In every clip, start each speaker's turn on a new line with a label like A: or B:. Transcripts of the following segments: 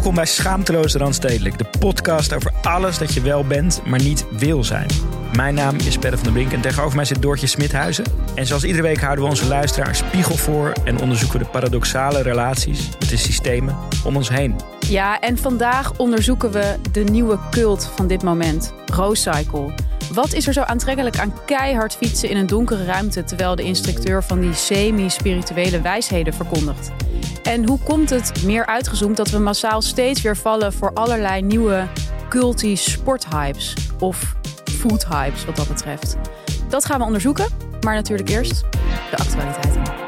A: Welkom bij Schaamteloos Randstedelijk, de podcast over alles dat je wel bent, maar niet wil zijn. Mijn naam is Pelle van der Brink en tegenover mij zit Doortje Smithuizen. En zoals iedere week houden we onze luisteraar spiegel voor en onderzoeken we de paradoxale relaties met de systemen om ons heen.
B: Ja, en vandaag onderzoeken we de nieuwe cult van dit moment, Rocycle. Wat is er zo aantrekkelijk aan keihard fietsen in een donkere ruimte terwijl de instructeur van die semi-spirituele wijsheden verkondigt? En hoe komt het, meer uitgezoomd, dat we massaal steeds weer vallen voor allerlei nieuwe culty sporthypes of foodhypes wat dat betreft? Dat gaan we onderzoeken, maar natuurlijk eerst de actualiteiten.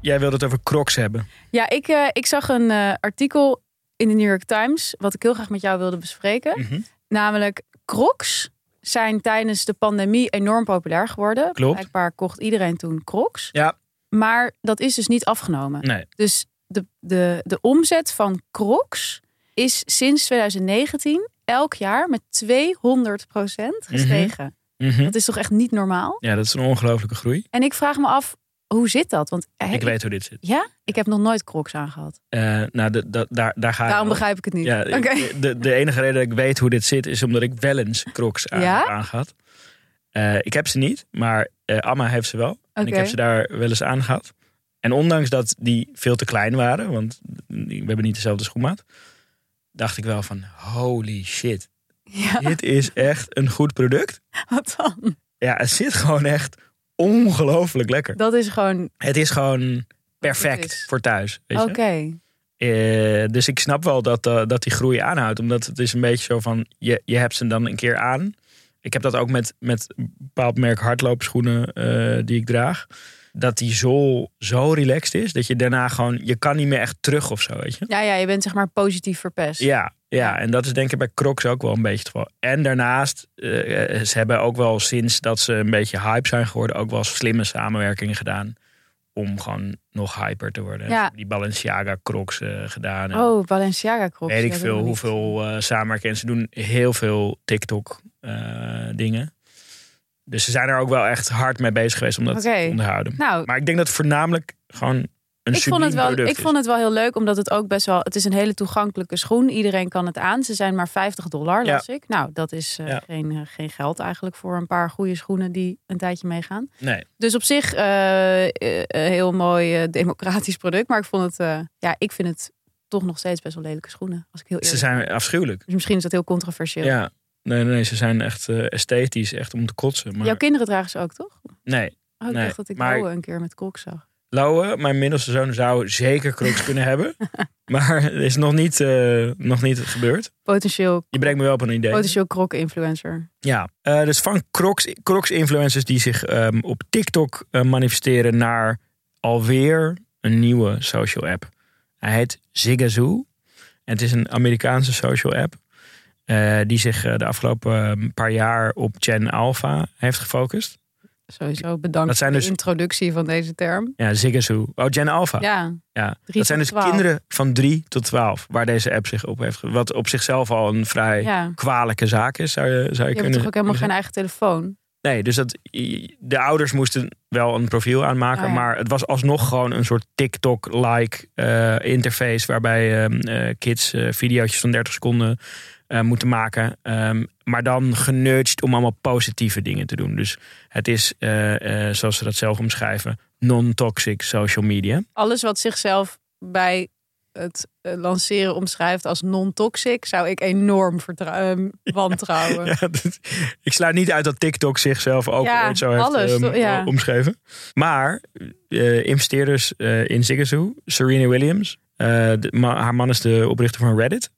A: Jij wilde het over crocs hebben.
B: Ja, ik, eh, ik zag een eh, artikel in de New York Times, wat ik heel graag met jou wilde bespreken.
A: Mhm.
B: Namelijk, crocs zijn tijdens de pandemie enorm populair geworden.
A: Klopt.
B: Blijkbaar kocht iedereen toen crocs.
A: Ja,
B: Maar dat is dus niet afgenomen.
A: nee.
B: Dus de, de, de omzet van crocs is sinds 2019 elk jaar met 200% gestegen.
A: Mhm.
B: Dat is toch echt niet normaal?
A: Ja, dat is een ongelofelijke groei.
B: En ik vraag me af, hoe zit dat? Want eh,
A: Ik weet hoe dit zit.
B: Ja? Ik heb nog nooit crocs aangehad.
A: Eh, nou, de, de- daar, daar ga
B: Daarom
A: ik.
B: begrijp ik het niet.
A: Ja, de, de enige reden dat ik weet hoe dit zit is omdat ik wel eens crocs aan,
B: Ja?
A: aangehad. Eh, ik heb ze niet, maar eh, Amma heeft ze wel. En ik heb ze daar wel eens aangehad. En ondanks dat die veel te klein waren, want we hebben niet dezelfde schoenmaat, dacht ik wel van holy shit,
B: Ja,
A: dit is echt een goed product.
B: wat dan?
A: Ja, het zit gewoon echt ongelooflijk lekker.
B: Dat is gewoon...
A: Het is gewoon perfect
B: is.
A: voor thuis.
B: Oké.
A: Eh, dus ik snap wel dat, eh, dat die groei aanhoudt. Omdat het is een beetje zo van, je, je hebt ze dan een keer aan. Ik heb dat ook met, met een bepaald merk hardloopschoenen eh, die ik draag. Dat die zool zo relaxed is, dat je daarna gewoon, je kan niet meer echt terug of zo, weet je.
B: Ja, ja, je bent zeg maar positief verpest.
A: Ja, ja, en dat is denk ik bij Crocs ook wel een beetje het geval. En daarnaast, eh, ze hebben ook wel sinds dat ze een beetje hype zijn geworden, ook wel slimme samenwerkingen gedaan. Om gewoon nog hyper te worden.
B: Ja.
A: Die Balenciaga Crocs eh, gedaan.
B: Oh, Balenciaga crocs.
A: weet ik veel hoeveel eh samenwerken. En ze doen heel veel TikTok dingen. Dus ze zijn er ook wel echt hard mee bezig geweest om dat te onderhouden.
B: Nou,
A: Maar ik denk dat het voornamelijk gewoon een
B: ik vond, het wel,
A: product
B: ik
A: is.
B: vond het wel heel leuk, omdat het ook best wel... Het is een hele toegankelijke schoen. Iedereen kan het aan. Ze zijn maar 50 dollar,
A: Ja.
B: las ik. Nou, dat is eh,
A: Ja.
B: geen, eh, geen geld eigenlijk voor een paar goede schoenen die een tijdje meegaan.
A: Nee,
B: Dus op zich een heel mooi democratisch product. Maar ik vond het... ja, ik vind het toch nog steeds best wel lelijke schoenen. Als ik heel
A: ze zijn afschuwelijk.
B: Dus misschien is dat heel controversieel.
A: Ja, nee, nee, ze zijn echt eh, esthetisch, echt om te kotsen. Maar
B: Jouw kinderen dragen ze ook, toch?
A: nee,
B: Oh, ik
A: Nee,
B: dacht dat ik
A: maar-
B: een keer met crocs zag.
A: Lauwe, mijn middelste zoon, zou zeker crocs kunnen hebben. Maar het is nog niet, eh, nog niet gebeurd.
B: Potentieel,
A: Je brengt me wel op een idee.
B: potentieel krok-influencer.
A: Ja, eh, dus van Crocs, Crocs influencers die zich ehm, op TikTok manifesteren naar alweer een nieuwe social app. Hij heet Zigazoo. En het is een Amerikaanse social app. Eh, die zich eh, de afgelopen ehm, paar jaar op Gen Alpha heeft gefocust.
B: Sowieso bedankt
A: Dat zijn
B: voor
A: dus-
B: de introductie van deze term.
A: Ja, Zigazoo. Oh, Gen Alpha.
B: Ja,
A: Ja, dat zijn dus
B: 12.
A: kinderen van 3 tot 12 waar deze app zich op heeft. Wat op zichzelf al een vrij
B: ja.
A: kwalijke zaak is, zou je, zou je
B: Je hebt
A: kunnen
B: toch ook helemaal geen
A: kunnen
B: eigen telefoon?
A: Nee, dus dat, de ouders moesten wel een profiel aanmaken,
B: Oh ja.
A: maar het was alsnog gewoon een soort TikTok-like eh, interface waarbij ehm, eh, kids eh video's van 30 seconden eh, moeten maken. Ehm, maar dan genudged om allemaal positieve dingen te doen. Dus het is, eh, eh, zoals ze dat zelf omschrijven, non-toxic social media.
B: Alles wat zichzelf bij het lanceren omschrijft als non-toxic, zou ik enorm ehm, wantrouwen.
A: Ja, dat- ik sluit niet uit dat TikTok zichzelf ook
B: Ja,
A: ooit zo heeft
B: alles,
A: ehm, omschreven. Maar investeerders in Zigazoo, Serena Williams, de- ma- haar man is de oprichter van Reddit.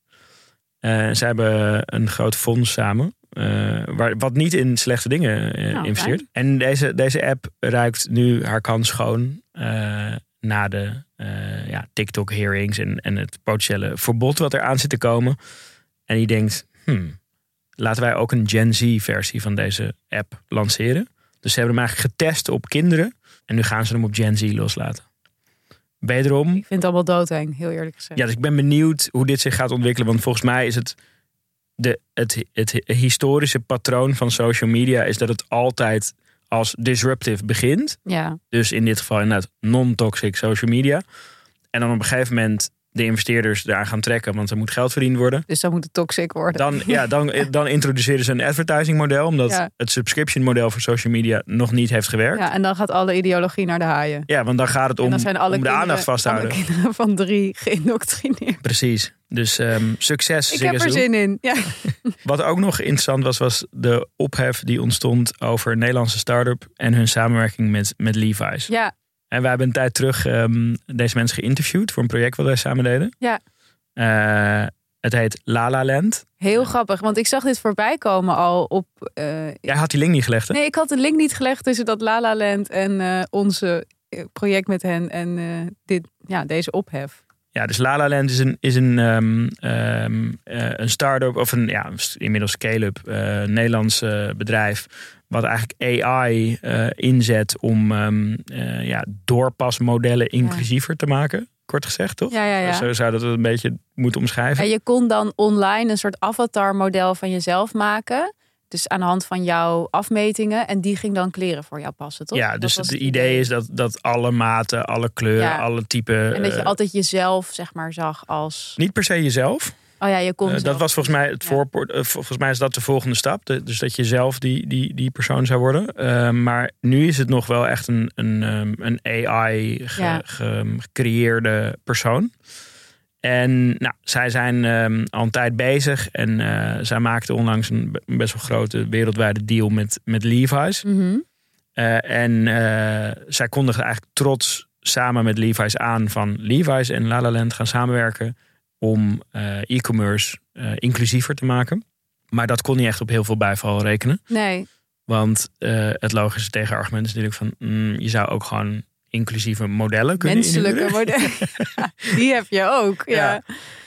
A: Eh zij hebben een groot fonds samen. eh, waar, wat niet in slechte dingen eh,
B: Nou,
A: investeert. En deze, deze app ruikt nu haar kans schoon na de ja, TikTok-hearings en, en het potentiële verbod wat er aan zit te komen. En die denkt, hmm, laten wij ook een Gen Z-versie van deze app lanceren. Dus ze hebben hem eigenlijk getest op kinderen. En nu gaan ze hem op Gen Z loslaten. Wederom,
B: Ik vind het allemaal doodeng, heel eerlijk gezegd.
A: ja, dus ik ben benieuwd hoe dit zich gaat ontwikkelen. Want volgens mij is het, de, het, het historische patroon van social media... is dat het altijd als disruptive begint.
B: Ja.
A: Dus in dit geval inderdaad non-toxic social media. En dan op een gegeven moment de investeerders daar gaan trekken, want er moet geld verdiend worden.
B: Dus dan moet het toxic worden.
A: Dan, ja, dan, dan introduceren ze een advertising model, omdat
B: Ja.
A: het subscription model voor social media nog niet heeft gewerkt. Ja,
B: Ja, en dan gaat alle ideologie naar de haaien.
A: want dan gaat het om,
B: dan zijn alle
A: om de
B: kinderen,
A: aandacht vast te
B: alle kinderen van drie geïndoctrineerd.
A: Precies. Dus ehm, succes.
B: Ik heb er zin in. Ja.
A: Wat ook nog interessant was, was de ophef die ontstond over een Nederlandse start-up en hun samenwerking met, met Levi's.
B: ja,
A: En we hebben een tijd terug ehm, deze mensen geïnterviewd voor een project wat wij samen deden.
B: Ja.
A: Eh, het heet La La Land.
B: heel grappig. Want ik zag dit voorbij komen al op... eh,
A: Jij had die link niet gelegd, hè?
B: Nee, ik had de link niet gelegd tussen dat La La Land en eh, onze project met hen en dit, ja, deze ophef.
A: Ja, dus La La Land is een, is een, ehm, ehm, eh, een start-up of een ja, inmiddels scale-up Nederlands bedrijf. Wat eigenlijk AI eh, inzet om ehm, eh, ja, doorpasmodellen inclusiever te maken. Kort gezegd, toch?
B: Ja, ja, ja.
A: Zo zou dat een beetje moeten omschrijven.
B: En je kon dan online een soort avatar-model van jezelf maken. Dus aan de hand van jouw afmetingen. En die ging dan kleren voor jou passen, toch?
A: Ja, dus het
B: het
A: idee is dat, dat alle maten, alle kleuren,
B: Ja.
A: alle typen.
B: En dat je
A: eh,
B: altijd jezelf, zeg maar, zag als...
A: niet per se jezelf.
B: Oh ja, je kon
A: Eh, dat was volgens mij het
B: Ja.
A: voorpoort. eh, volgens mij is dat de volgende stap. De- dus dat je zelf die, die, die persoon zou worden. Eh, maar nu is het nog wel echt een, een, ehm, een AI ge-
B: Ja.
A: ge- gecreëerde persoon. En nou, zij zijn ehm, al een tijd bezig. En zij maakten onlangs een be- best wel grote wereldwijde deal met, met Levi's.
B: Mhm.
A: En zij kondigde eigenlijk trots samen met Levi's aan van Levi's en La La Land gaan samenwerken om eh, e-commerce eh, inclusiever te maken. Maar dat kon niet echt op heel veel bijval rekenen.
B: Nee,
A: Want eh, het logische tegenargument is natuurlijk van mm, je zou ook gewoon inclusieve modellen kunnen
B: menselijke modellen. die heb je ook, ja.
A: Ja.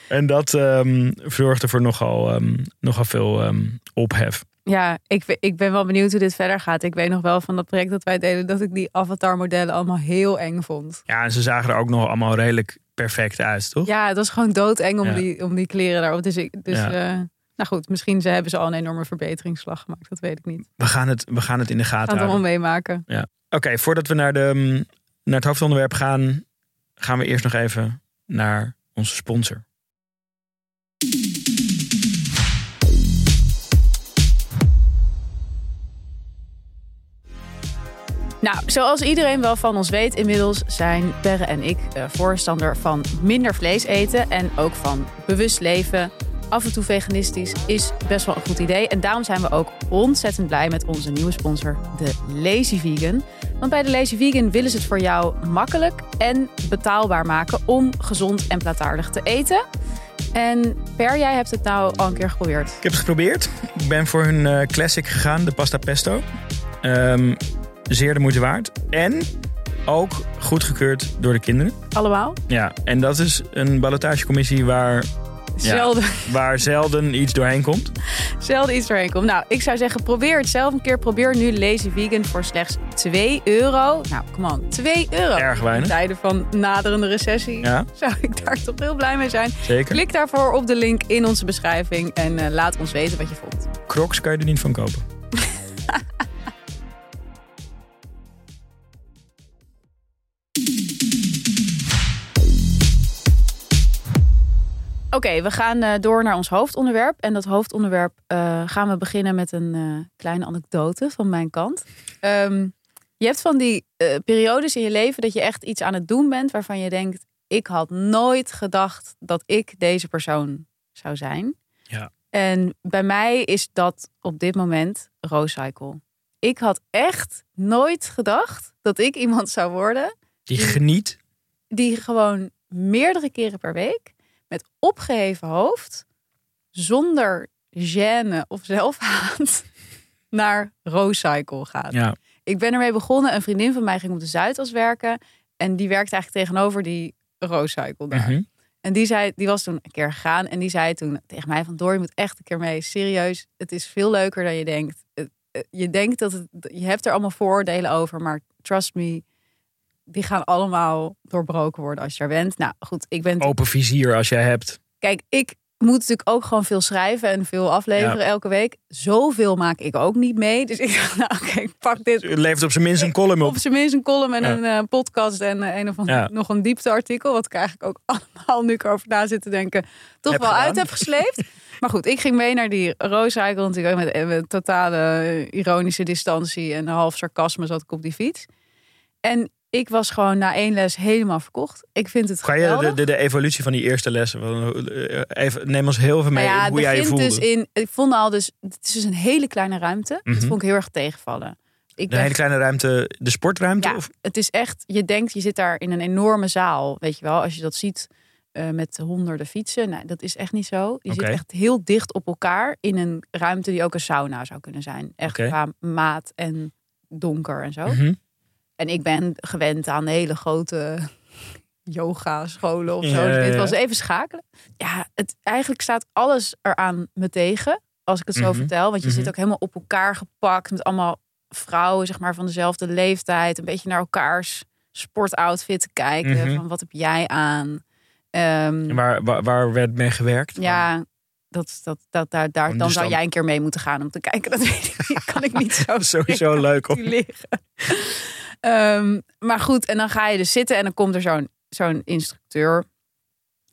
A: En dat ehm, zorgde voor nogal, ehm, nogal veel ehm, ophef.
B: Ja, ik, ik ben wel benieuwd hoe dit verder gaat. Ik weet nog wel van dat project dat wij deden... dat ik die avatar-modellen allemaal heel eng vond.
A: Ja, en ze zagen er ook nog allemaal redelijk perfect uit, toch?
B: Ja, het was gewoon doodeng om,
A: Ja.
B: die, om die kleren daarop. Dus, ik, dus
A: Ja.
B: eh, nou goed, misschien ze hebben ze al een enorme verbeteringsslag gemaakt. Dat weet ik niet.
A: We, gaan het, we gaan het in de
B: We
A: gaten
B: gaan het
A: houden.
B: allemaal meemaken.
A: Oké, voordat we naar, de, mm, naar het hoofdonderwerp gaan, gaan we eerst nog even naar onze sponsor.
B: Nou, zoals iedereen wel van ons weet inmiddels... zijn Berre en ik eh, voorstander van minder vlees eten... en ook van bewust leven. Af en toe veganistisch is best wel een goed idee. En daarom zijn we ook ontzettend blij met onze nieuwe sponsor, de Lazy Vegan. Want bij de Lazy Vegan willen ze het voor jou makkelijk en betaalbaar maken... om gezond en plantaardig te eten. En Per, jij hebt het nou al een keer geprobeerd.
A: Ik heb het geprobeerd. Ik ben voor hun eh, classic gegaan, de pasta pesto. Ehm, zeer de moeite waard. En ook goedgekeurd door de kinderen.
B: Allemaal?
A: Ja, en dat is een ballotagecommissie waar,
B: Zelden.
A: waar zelden iets doorheen komt.
B: Zelden iets doorheen komt. Nou, ik zou zeggen, probeer het zelf een keer. Probeer nu Lazy Vegan voor slechts 2 euro. Nou, come on, 2 euro.
A: Erg
B: In
A: weinig.
B: tijden van naderende recessie
A: Ja,
B: zou ik daar toch heel blij mee zijn.
A: zeker.
B: Klik daarvoor op de link in onze beschrijving en eh, laat ons weten wat je vond.
A: Crocs kan je er niet van kopen.
B: Oké, we gaan eh, door naar ons hoofdonderwerp. En dat hoofdonderwerp eh, gaan we beginnen met een eh, kleine anekdote van mijn kant. Ehm, je hebt van die periodes in je leven dat je echt iets aan het doen bent waarvan je denkt: ik had nooit gedacht dat ik deze persoon zou zijn.
A: Ja.
B: En bij mij is dat op dit moment Rocycle. Ik had echt nooit gedacht dat ik iemand zou worden
A: Die geniet.
B: die gewoon meerdere keren per week met opgeheven hoofd, zonder gêne of zelfhaat, naar Rocycle gaat.
A: Ja,
B: Ik ben ermee begonnen. Een vriendin van mij ging op de Zuidas werken. En die werkte eigenlijk tegenover die Rose Cycle daar.
A: Mhm.
B: En die, zei, die was toen een keer gegaan. En die zei toen tegen mij van... Door, je moet echt een keer mee. Serieus, het is veel leuker dan je denkt. Het- eh, Je denkt dat het... Je hebt er allemaal vooroordelen over. Maar trust me, die gaan allemaal doorbroken worden als je er bent. Nou goed, ik ben...
A: Open vizier als jij hebt.
B: Kijk, ik moet natuurlijk ook gewoon veel schrijven en veel afleveren
A: Ja.
B: elke week. Zoveel maak ik ook niet mee. Dus ik dacht, nou oké, ik pak dit
A: Het levert op zijn minst een column op.
B: op zijn minst een column en
A: Ja.
B: een podcast en eh, een of ander,
A: Ja.
B: nog een diepteartikel. Wat ik eigenlijk ook allemaal nu ik erover na zit te denken, toch
A: Heb
B: wel
A: gedaan.
B: uit heb gesleept. maar goed, ik ging mee naar die Cycle natuurlijk ook met, eh, met totale ironische distantie en half sarcasme zat ik op die fiets. En ik was gewoon na één les helemaal verkocht. Ik vind het
A: Ga je de, de, de evolutie van die eerste lessen? eh, Even, neem ons heel even mee
B: Nou ja,
A: in hoe jij je
B: begint
A: voelde.
B: dus in, ik vond al dus, het is dus een hele kleine ruimte.
A: Mhm.
B: Dat vond ik heel erg tegenvallen. Ik
A: Een hele kleine ruimte, de sportruimte?
B: Ja,
A: Of?
B: het is echt, je denkt, je zit daar in een enorme zaal. Weet je wel, als je dat ziet eh, met honderden fietsen. Nou, dat is echt niet zo. Je zit echt heel dicht op elkaar in een ruimte die ook een sauna zou kunnen zijn. Echt qua maat en donker en zo.
A: Mhm.
B: En ik ben gewend aan hele grote yoga scholen of zo.
A: Ja,
B: Dus dit was even schakelen. Ja, het, eigenlijk staat alles eraan me tegen. Als ik het zo
A: Mhm.
B: vertel. Want je
A: Mhm.
B: zit ook helemaal op elkaar gepakt. Met allemaal vrouwen zeg maar, van dezelfde leeftijd. Een beetje naar elkaars sportoutfit te kijken.
A: Mhm.
B: Van wat heb jij aan? Ehm,
A: Waar, waar, waar werd mee gewerkt?
B: ja, dat, dat, dat, daar, daar, dan zou jij een keer mee moeten gaan om te kijken. Dat weet ik niet. kan ik niet zo
A: sowieso leuk. Om...
B: liggen. Ehm, maar goed, en dan ga je dus zitten en dan komt er zo'n zo'n instructeur.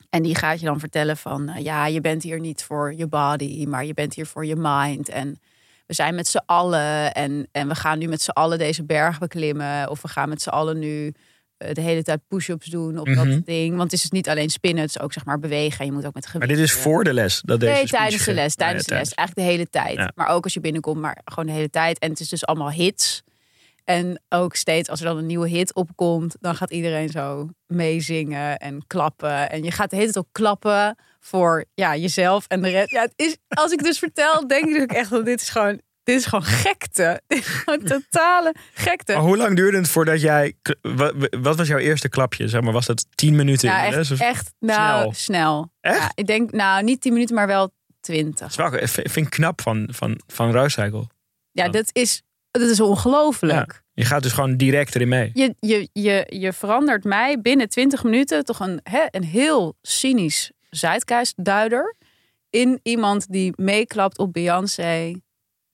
B: En die gaat je dan vertellen van, eh, ja, je bent hier niet voor je body, maar je bent hier voor je mind. En we zijn met z'n allen en, en we gaan nu met z'n allen deze berg beklimmen. Of we gaan met z'n allen nu eh, de hele tijd push-ups doen op
A: Mhm.
B: dat ding. Want het is dus niet alleen spinnen, het is ook zeg maar bewegen. En je moet ook met gewicht.
A: Maar dit is voor de les? Dat deze
B: Nee,
A: speech
B: tijdens de les. Tijdens
A: Ah,
B: de les. Eigenlijk de hele tijd.
A: Ja.
B: Maar ook als je binnenkomt, maar gewoon de hele tijd. En het is dus allemaal hits. En ook steeds als er dan een nieuwe hit opkomt, dan gaat iedereen zo meezingen en klappen. En je gaat de hele tijd ook klappen voor ja, jezelf en de rest. Ja, het is, als ik dus vertel, denk ik ook echt dat dit is gewoon, dit is gewoon gekte. Dit is gewoon totale gekte.
A: Maar hoe lang duurde het voordat jij... Wat, was jouw eerste klapje? Zeg maar, was dat tien minuten
B: ja, echt, nou,
A: snel?
B: snel.
A: Echt?
B: Ja, ik denk, nou, niet 10 minuten, maar wel 20.
A: Zwak, ik vind ik knap van, van, van Ruiscycle.
B: Ja, dat is, dat is ongelooflijk.
A: Je gaat dus gewoon direct erin mee.
B: Je, je, je, je verandert mij binnen 20 minuten toch een, hè, een heel cynisch zeitgeistduider in iemand die meeklapt op Beyoncé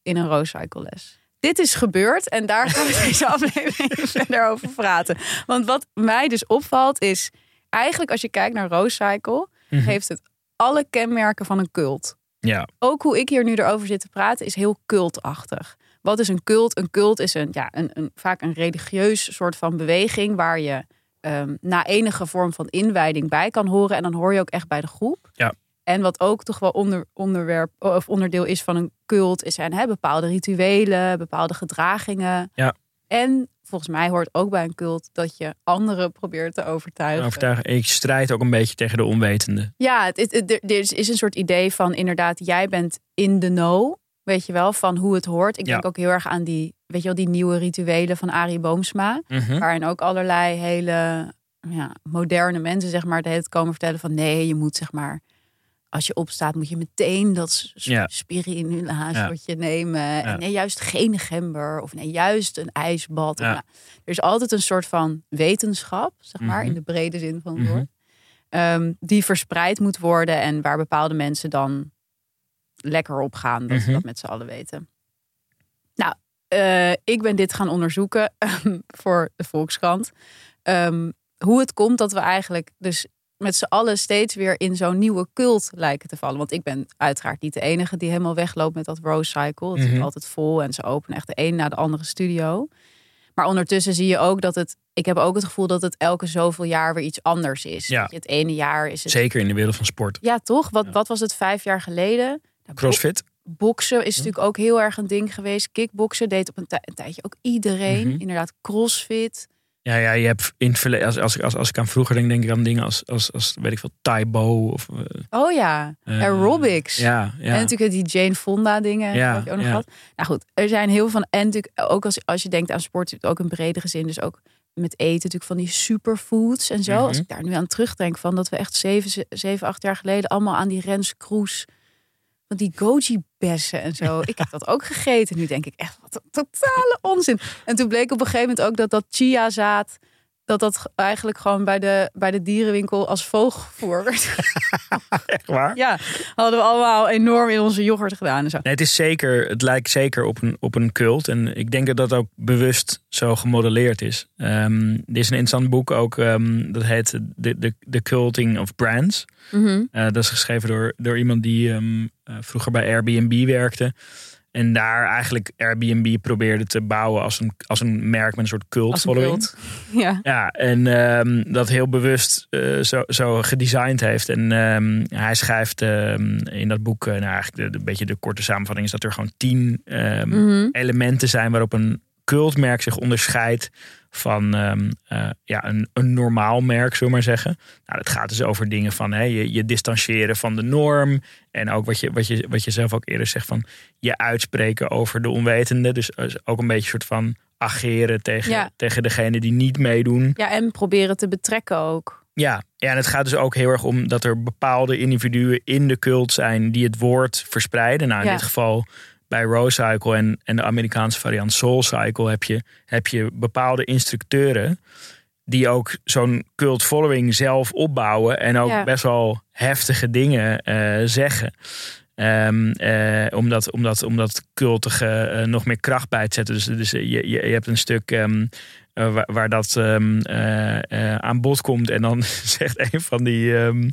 B: in een Rosecycle les. Dit is gebeurd en daar gaan we deze aflevering verder over praten. Want wat mij dus opvalt is, eigenlijk als je kijkt naar Rosecycle,
A: Mhm.
B: heeft het alle kenmerken van een cult
A: Ja,
B: ook hoe ik hier nu erover zit te praten is heel cultachtig. Wat is een cult? Een cult is een, ja, een, een, vaak een religieus soort van beweging waar je ehm, na enige vorm van inwijding bij kan horen. En dan hoor je ook echt bij de groep.
A: Ja.
B: En wat ook toch wel onder, onderwerp, of onderdeel is van een cult, is zijn hè, bepaalde rituelen, bepaalde gedragingen.
A: Ja.
B: En volgens mij hoort ook bij een cult dat je anderen probeert te overtuigen.
A: overtuigen. En ik strijd ook een beetje tegen de onwetende.
B: Ja, het, het, het- er er is een soort idee van inderdaad, jij bent in the know, weet je wel, van hoe het hoort. Ik
A: Ja.
B: denk ook heel erg aan die, weet je wel, die nieuwe rituelen van Arie Boomsma.
A: Mhm.
B: Waarin ook allerlei hele ja, moderne mensen, zeg maar, de hele komen vertellen van nee, je moet zeg maar, als je opstaat, moet je meteen dat
A: Ja.
B: shotje nemen. En nee, juist geen gember. Of nee, juist een ijsbad.
A: Ja.
B: nou, er is altijd een soort van wetenschap, zeg maar,
A: Mhm.
B: in de brede zin van het
A: Mhm.
B: woord. ehm, die verspreid moet worden en waar bepaalde mensen dan lekker op gaan. Dat ze
A: Mhm.
B: dat met z'n allen weten. Nou, eh, ik ben dit gaan onderzoeken voor de Volkskrant. Ehm, hoe het komt dat we eigenlijk dus met z'n allen steeds weer in zo'n nieuwe cult lijken te vallen. Want ik ben uiteraard niet de enige die helemaal wegloopt met dat Rose Cycle. Het
A: Mhm.
B: is altijd vol en ze openen echt de een na de andere studio. Maar ondertussen zie je ook dat het... Ik heb ook het gevoel dat het elke zoveel jaar weer iets anders is.
A: Ja.
B: Het ene jaar is het...
A: Zeker in de wereld van sport.
B: Ja, toch? Wat,
A: Ja.
B: wat was het vijf jaar geleden? Nou,
A: Crossfit.
B: Boksen is natuurlijk ook heel erg een ding geweest. Kickboksen deed op een, tij- een tijdje ook iedereen.
A: Mhm.
B: Inderdaad, crossfit.
A: Ja, ja, je hebt in het verleden, als, als, als, als ik aan vroeger denk, denk ik aan dingen als, als, als weet ik veel, Taibo of eh,
B: Oh ja,
A: eh,
B: aerobics.
A: Ja, ja.
B: En natuurlijk die Jane Fonda dingen.
A: Ja,
B: heb je ook nog
A: ja.
B: Nou goed, er zijn heel veel van. En natuurlijk ook als, als je denkt aan sport, ook in bredere zin. Dus ook met eten natuurlijk van die superfoods en zo.
A: Mhm.
B: Als ik daar nu aan terugdenk van dat we echt zeven, ze- zeven acht jaar geleden allemaal aan die Rens Kroes, van die goji bessen en zo. Ik heb dat ook gegeten. Nu denk ik echt wat een totale onzin. En toen bleek op een gegeven moment ook dat dat chia zaad dat dat eigenlijk gewoon bij de, bij de dierenwinkel als vogelvoer werd.
A: Echt waar?
B: ja, hadden we allemaal enorm in onze yoghurt gedaan en zo.
A: Nee, het is zeker, het lijkt zeker op een, op een cult. En ik denk dat dat ook bewust zo gemodelleerd is. Ehm er is een interessant boek ook, ehm, dat heet The, The, The Culting of Brands.
B: Mhm.
A: Eh, dat is geschreven door, door iemand die ehm, eh, vroeger bij Airbnb werkte. En daar eigenlijk Airbnb probeerde te bouwen als een, als een merk met een soort cult
B: Als een
A: following.
B: cult. Ja.
A: Ja, en ehm, dat heel bewust eh, zo, zo gedesigned heeft. En ehm, hij schrijft ehm, in dat boek, eh, nou eigenlijk de, de, beetje de korte samenvatting is dat er gewoon tien
B: Mhm.
A: elementen zijn waarop een cultmerk zich onderscheidt van ehm, eh, ja, een, een normaal merk, zullen we maar zeggen. Nou, dat gaat dus over dingen van hè, je, je distancieren van de norm. En ook wat je, wat, je, wat je zelf ook eerder zegt van je uitspreken over de onwetende. Dus eh, ook een beetje een soort van ageren tegen,
B: Ja.
A: tegen degene die niet meedoen.
B: ja, en proberen te betrekken ook.
A: Ja, ja, en het gaat dus ook heel erg om dat er bepaalde individuen in de cult zijn die het woord verspreiden. Nou, in
B: Ja.
A: dit geval bij Rose Cycle en, en de Amerikaanse variant Soul Cycle heb je, heb je bepaalde instructeuren die ook zo'n cult following zelf opbouwen en ook
B: Ja.
A: best wel heftige dingen eh, zeggen. Ehm, eh, omdat, omdat, omdat cultige eh, nog meer kracht bij te zetten. Dus, dus je, je, je hebt een stuk ehm, eh, waar, waar dat ehm, eh, eh, aan bod komt. En dan zegt een van die, ehm,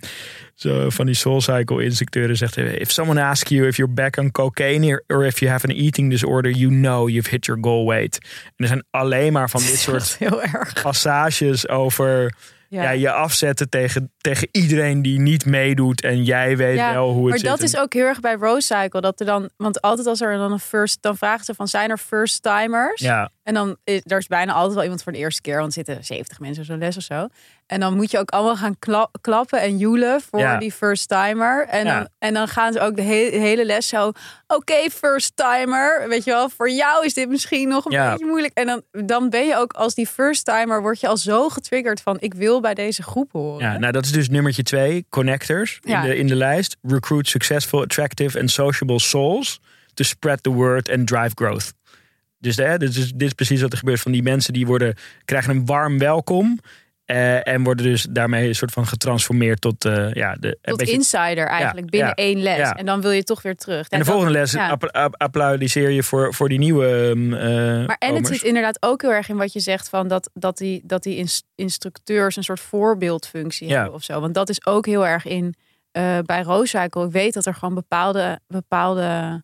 A: zo, van die Soul Cycle instructeuren: zegt, If someone asks you if you're back on cocaine or, if you have an eating disorder, you know you've hit your goal weight. En er zijn alleen maar van dit soort
B: is heel erg.
A: passages over
B: Ja.
A: ja. je afzetten tegen, tegen iedereen die niet meedoet. En jij weet
B: Ja,
A: wel hoe het
B: maar
A: zit.
B: dat is ook heel erg bij Rose Cycle. Dat er dan, want altijd als er dan een first, dan vragen ze van zijn er first timers?
A: Ja,
B: En dan is er is bijna altijd wel iemand voor de eerste keer, want er zitten 70 mensen zo'n les of zo. En dan moet je ook allemaal gaan kla- klappen en joelen voor
A: Ja.
B: die first timer. En,
A: Ja.
B: dan, en dan gaan ze ook de he- hele les zo. Oké, first timer. Weet je wel, voor jou is dit misschien nog een
A: Ja.
B: beetje moeilijk. En dan, dan ben je ook als die first timer, word je al zo getriggerd van ik wil bij deze groep horen.
A: ja, nou dat is dus nummertje twee, connectors in, de, in de lijst. Recruit successful, attractive and sociable souls to spread the word and drive growth. Dus hè, dit, is, dit is precies wat er gebeurt. Van die mensen die worden, krijgen een warm welkom. eh, en worden dus daarmee een soort van getransformeerd tot eh, ja, de,
B: Tot
A: beetje-
B: insider eigenlijk binnen
A: ja,
B: één les.
A: ja.
B: En dan wil je toch weer terug.
A: En de
B: dan-
A: volgende les applaudisseer je voor, voor die nieuwe ehm, eh,
B: Maar en het zit inderdaad ook heel erg in wat je zegt van dat, dat die, dat die ins- instructeurs een soort voorbeeldfunctie hebben of zo. Want dat is ook heel erg in bij Rooscycle. Ik weet dat er gewoon bepaalde, bepaalde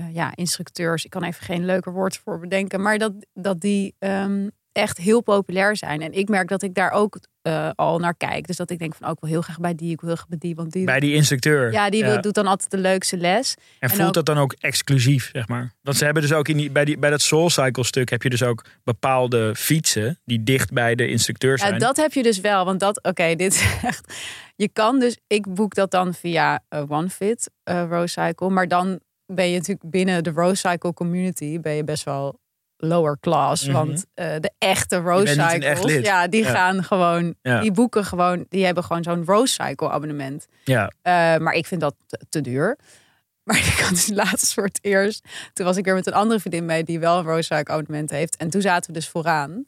B: eh, ja, instructeurs, ik kan even geen leuker woord voor bedenken, maar dat, dat die ehm, echt heel populair zijn. En ik merk dat ik daar ook eh, al naar kijk. Dus dat ik denk van ook wel heel graag bij die, ik wil heel graag bij die, want die.
A: Bij die instructeur.
B: ja, die wil, doet dan altijd de leukste les.
A: En
B: en
A: voelt
B: ook-
A: dat dan ook exclusief, zeg maar? Want ze hebben dus ook in die, bij, die, bij dat Soul Cycle stuk heb je dus ook bepaalde fietsen die dicht bij de instructeur zijn.
B: Ja, dat heb je dus wel. Want dat, oké, dit is echt. Je kan dus, ik boek dat dan via eh, OneFit, eh Rose Cycle. Maar dan ben je natuurlijk binnen de Rose Cycle community ben je best wel lower class.
A: Mhm.
B: Want eh, de echte Rose Cycles, ja, die
A: Ja.
B: gaan gewoon,
A: Ja.
B: die boeken gewoon, die hebben gewoon zo'n Rose Cycle abonnement.
A: Ja,
B: Eh, maar ik vind dat te, duur. Maar ik had dus laatst voor het eerst. Toen was ik weer met een andere vriendin mee die wel een Rose Cycle abonnement heeft. En toen zaten we dus vooraan.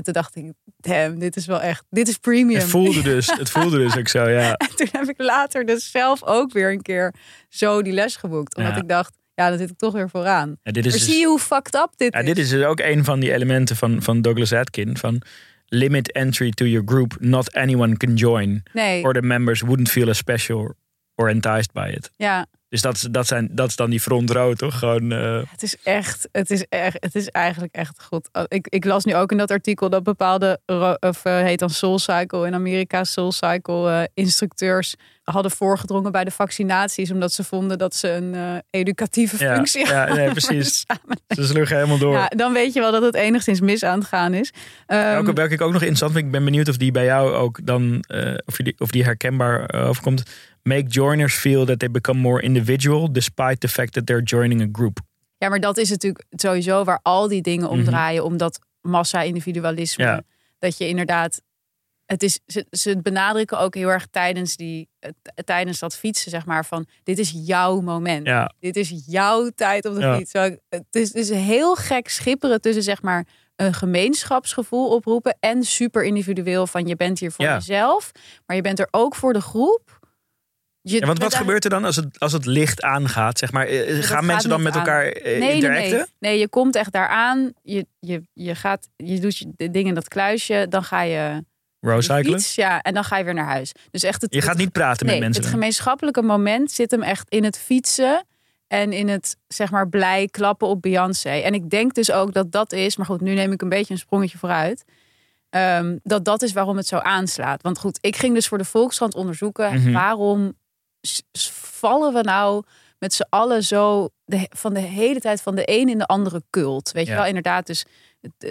B: En toen dacht ik, damn, dit is wel echt, dit is premium.
A: het voelde dus, het voelde dus ook zo, ja.
B: En toen heb ik later dus zelf ook weer een keer zo die les geboekt. Omdat
A: Ja.
B: ik dacht, ja, dan zit ik toch weer vooraan.
A: ja dit is
B: Maar
A: dus,
B: zie je hoe fucked up dit
A: ja,
B: is?
A: dit is dus ook een van die elementen van, van Douglas Atkin. Van limit entry to your group. Not anyone can join.
B: Nee,
A: Or the members wouldn't feel as special or enticed by it.
B: ja,
A: Dus dat, dat, zijn, dat is dan die front row, toch? Gewoon, eh,
B: het is echt, het is echt, het is eigenlijk echt goed. Oh, Ik, ik las nu ook in dat artikel dat bepaalde, of eh, heet dan Soul Cycle in Amerika, Soul Cycle eh, instructeurs hadden voorgedrongen bij de vaccinaties, omdat ze vonden dat ze een eh, educatieve
A: Ja,
B: functie
A: ja,
B: hadden
A: nee,
B: de
A: precies. ze sloegen helemaal door.
B: Ja, dan weet je wel dat het enigszins mis aan het gaan is. Ehm,
A: Welke, welke ik ook nog interessant vind, ik ben benieuwd of die bij jou ook dan, eh, of, die, of die herkenbaar eh, overkomt. Make joiners feel that they become more individual, despite the fact that they're joining a group.
B: Ja, maar dat is natuurlijk sowieso waar al die dingen om
A: Mhm.
B: draaien. Omdat massa-individualisme
A: Ja.
B: Dat je inderdaad, het is, ze, ze benadrukken ook heel erg tijdens, die, eh, tijdens dat fietsen, zeg maar, van dit is jouw moment.
A: Ja,
B: Dit is jouw tijd op de
A: Ja.
B: fiets. Het is dus heel gek schipperen tussen zeg maar een gemeenschapsgevoel oproepen en super individueel van je bent hier voor
A: Ja.
B: jezelf, maar je bent er ook voor de groep. Je
A: ja want wat gebeurt er dan als het, als het licht aangaat? Zeg maar, Eh,
B: dat
A: gaan mensen dan met
B: aan.
A: elkaar eh,
B: Nee, nee,
A: interacten?
B: nee. Nee, je komt echt daaraan. Je, je, je, gaat, je doet je de dingen in dat kluisje. Dan ga je
A: Rowcyclen?
B: fiets, ja, en dan ga je weer naar huis. Dus echt het,
A: Je gaat niet praten
B: nee,
A: met mensen.
B: Het gemeenschappelijke moment zit hem echt in het fietsen en in het zeg maar blij klappen op Beyoncé. En ik denk dus ook dat dat is, maar goed, nu neem ik een beetje een sprongetje vooruit. ehm, dat dat is waarom het zo aanslaat. Want goed, ik ging dus voor de Volkskrant onderzoeken
A: Mhm.
B: waarom vallen we nou met z'n allen zo de, van de hele tijd van de een in de andere cult. Weet je wel, inderdaad. Dus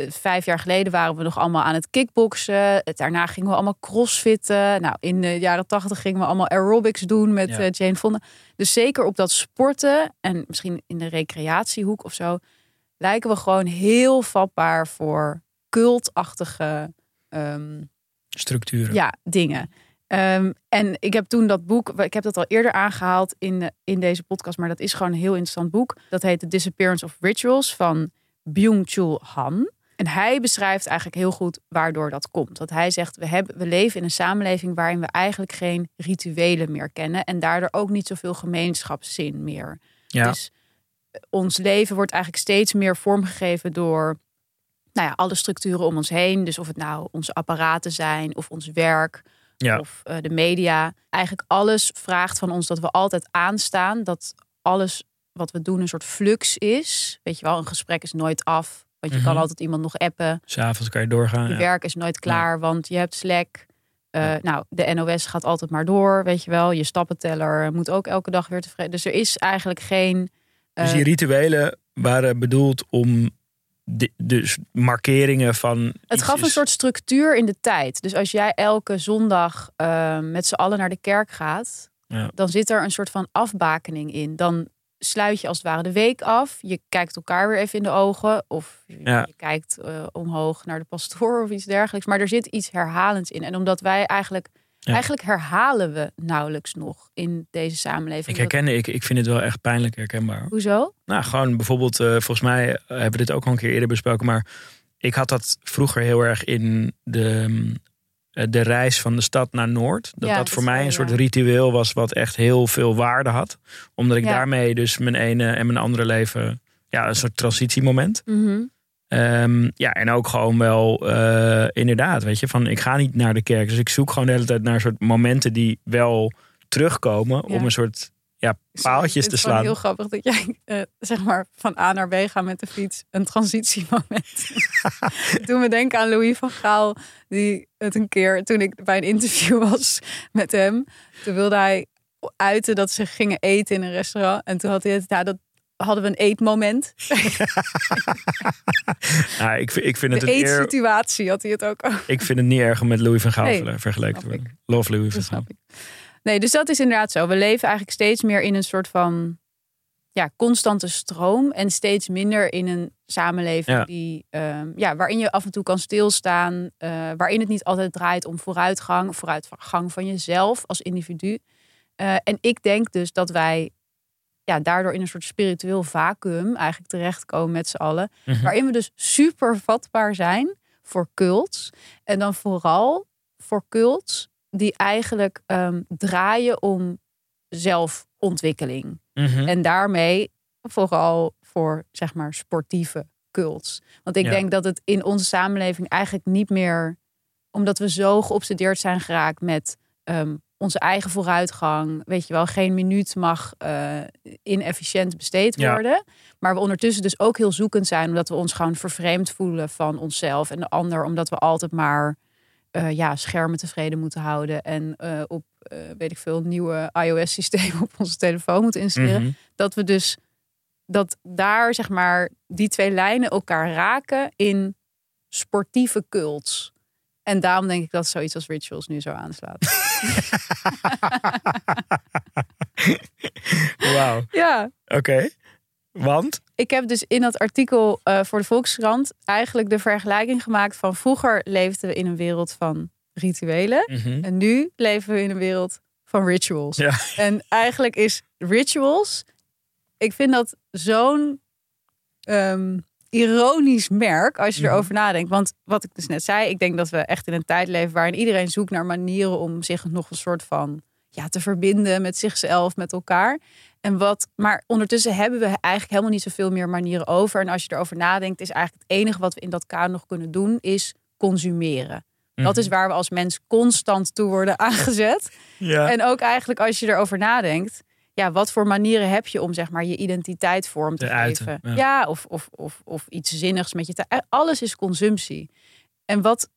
B: vijf jaar geleden waren we nog allemaal aan het kickboksen. Daarna gingen we allemaal crossfitten. Nou, in de jaren tachtig gingen we allemaal aerobics doen met
A: Ja.
B: eh, Jane Fonda. Dus zeker op dat sporten en misschien in de recreatiehoek of zo, lijken we gewoon heel vatbaar voor cultachtige ehm,
A: Structuren.
B: ja, dingen. Ehm, en ik heb toen dat boek, ik heb dat al eerder aangehaald in, in deze podcast, maar dat is gewoon een heel interessant boek. Dat heet The Disappearance of Rituals van Byung-Chul Han. En hij beschrijft eigenlijk heel goed waardoor dat komt. Dat hij zegt, we, hebben, we leven in een samenleving waarin we eigenlijk geen rituelen meer kennen. En daardoor ook niet zoveel gemeenschapszin meer.
A: Ja.
B: Dus eh, ons leven wordt eigenlijk steeds meer vormgegeven door nou ja, alle structuren om ons heen. Dus of het nou onze apparaten zijn of ons werk
A: Ja.
B: of eh, de media. Eigenlijk alles vraagt van ons dat we altijd aanstaan. Dat alles wat we doen een soort flux is. Weet je wel, een gesprek is nooit af. Want je kan
A: Mhm.
B: altijd iemand nog appen.
A: S'avonds kan je doorgaan.
B: Je
A: Ja.
B: werk is nooit klaar, want je hebt Slack. Eh, Nou, de NOS gaat altijd maar door, weet je wel. Je stappenteller moet ook elke dag weer tevreden. Dus er is eigenlijk geen... eh,
A: Dus die rituelen waren bedoeld om de, dus markeringen van.
B: Het gaf een soort structuur in de tijd. Dus als jij elke zondag eh, met z'n allen naar de kerk gaat,
A: Ja.
B: dan zit er een soort van afbakening in. Dan sluit je als het ware de week af. Je kijkt elkaar weer even in de ogen. Of je,
A: Ja.
B: je kijkt eh, omhoog naar de pastoor of iets dergelijks. Maar er zit iets herhalends in. En omdat wij eigenlijk.
A: Ja.
B: Eigenlijk herhalen we nauwelijks nog in deze samenleving.
A: Ik herken, ik, ik vind het wel echt pijnlijk herkenbaar.
B: Hoezo?
A: Nou, gewoon bijvoorbeeld, eh, volgens mij eh, hebben we dit ook al een keer eerder besproken, maar ik had dat vroeger heel erg in de, mm, de reis van de stad naar Noord. Dat
B: Ja,
A: dat voor mij een soort ritueel was wat echt heel veel waarde had. Omdat ik
B: Ja.
A: daarmee dus mijn ene en mijn andere leven, ja, een soort transitiemoment.
B: Mhm.
A: Ehm, ja, en ook gewoon wel eh, inderdaad, weet je, van ik ga niet naar de kerk. Dus ik zoek gewoon de hele tijd naar soort momenten die wel terugkomen
B: Ja.
A: om een soort ja, paaltjes
B: het
A: te
B: is gewoon
A: slaan.
B: heel grappig dat jij eh, zeg maar van A naar B gaat met de fiets. Een transitiemoment. toen we denken aan Louis van Gaal. Die het een keer, toen ik bij een interview was met hem. Toen wilde hij uiten dat ze gingen eten in een restaurant. En toen had hij het, ja, dat hadden we een eetmoment.
A: Ja, ik, vind- ik vind het
B: De
A: een eer
B: eetsituatie had hij het ook over.
A: Ik vind het niet erg om met Louis van Gaal
B: Nee,
A: vergeleken te worden. Love Louis van Gaal.
B: Nee, dus dat is inderdaad zo. We leven eigenlijk steeds meer in een soort van ja, constante stroom. En steeds minder in een samenleving
A: Ja.
B: die, ehm, ja, waarin je af en toe kan stilstaan. eh, waarin het niet altijd draait om vooruitgang. Vooruitgang van jezelf als individu. Eh, en ik denk dus dat wij ja, daardoor in een soort spiritueel vacuüm eigenlijk terechtkomen met z'n allen.
A: Mhm.
B: Waarin we dus super vatbaar zijn voor cults. En dan vooral voor cults die eigenlijk ehm, draaien om zelfontwikkeling.
A: Mhm.
B: En daarmee vooral voor, zeg maar, sportieve cults. Want ik
A: Ja.
B: denk dat het in onze samenleving eigenlijk niet meer... omdat we zo geobsedeerd zijn geraakt met ehm, onze eigen vooruitgang. Weet je wel, geen minuut mag eh, inefficiënt besteed
A: Ja.
B: worden. Maar we ondertussen dus ook heel zoekend zijn... omdat we ons gewoon vervreemd voelen van onszelf en de ander. Omdat we altijd maar eh, ja, schermen tevreden moeten houden... en eh, op, eh, weet ik veel, nieuwe iOS-systemen op onze telefoon moeten installeren
A: Mhm.
B: dat we dus dat daar zeg maar die twee lijnen elkaar raken in sportieve cults. En daarom denk ik dat zoiets als rituals nu zo aanslaat.
A: Wauw.
B: ja,
A: Oké. Want?
B: Ik heb dus in dat artikel eh, voor de Volkskrant eigenlijk de vergelijking gemaakt van vroeger leefden we in een wereld van rituelen.
A: Mhm.
B: En nu leven we in een wereld van rituals.
A: Ja.
B: En eigenlijk is rituals, ik vind dat zo'n ehm, ironisch merk als je
A: Mhm.
B: erover nadenkt. Want wat ik dus net zei, ik denk dat we echt in een tijd leven waarin iedereen zoekt naar manieren om zich nog een soort van ja, te verbinden met zichzelf, met elkaar. En wat, maar ondertussen hebben we eigenlijk helemaal niet zoveel meer manieren over. En als je erover nadenkt, is eigenlijk het enige wat we in dat kader nog kunnen doen, is consumeren. Dat is waar we als mens constant toe worden aangezet.
A: Ja.
B: En ook eigenlijk als je erover nadenkt, ja, wat voor manieren heb je om zeg maar je identiteit vorm te
A: Te uiten,
B: geven?
A: ja.
B: Ja, of, of, of, of iets zinnigs met je te. Alles is consumptie. En wat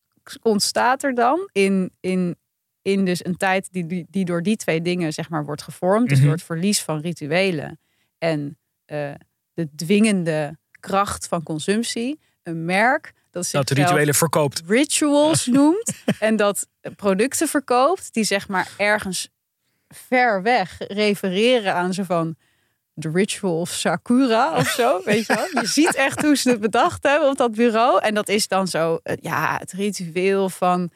B: ontstaat er dan in, in, in dus een tijd die, die, die door die twee dingen zeg maar wordt gevormd, dus
A: Mhm.
B: door het verlies van rituelen en eh, de dwingende kracht van consumptie, een merk dat
A: dat de
B: zichzelf
A: rituelen verkoopt.
B: rituals noemt en dat producten verkoopt die zeg maar ergens ver weg refereren aan zo van de ritual of Sakura of zo, weet je wel? Je ziet echt hoe ze het bedacht hebben op dat bureau en dat is dan zo, eh, ja, het ritueel van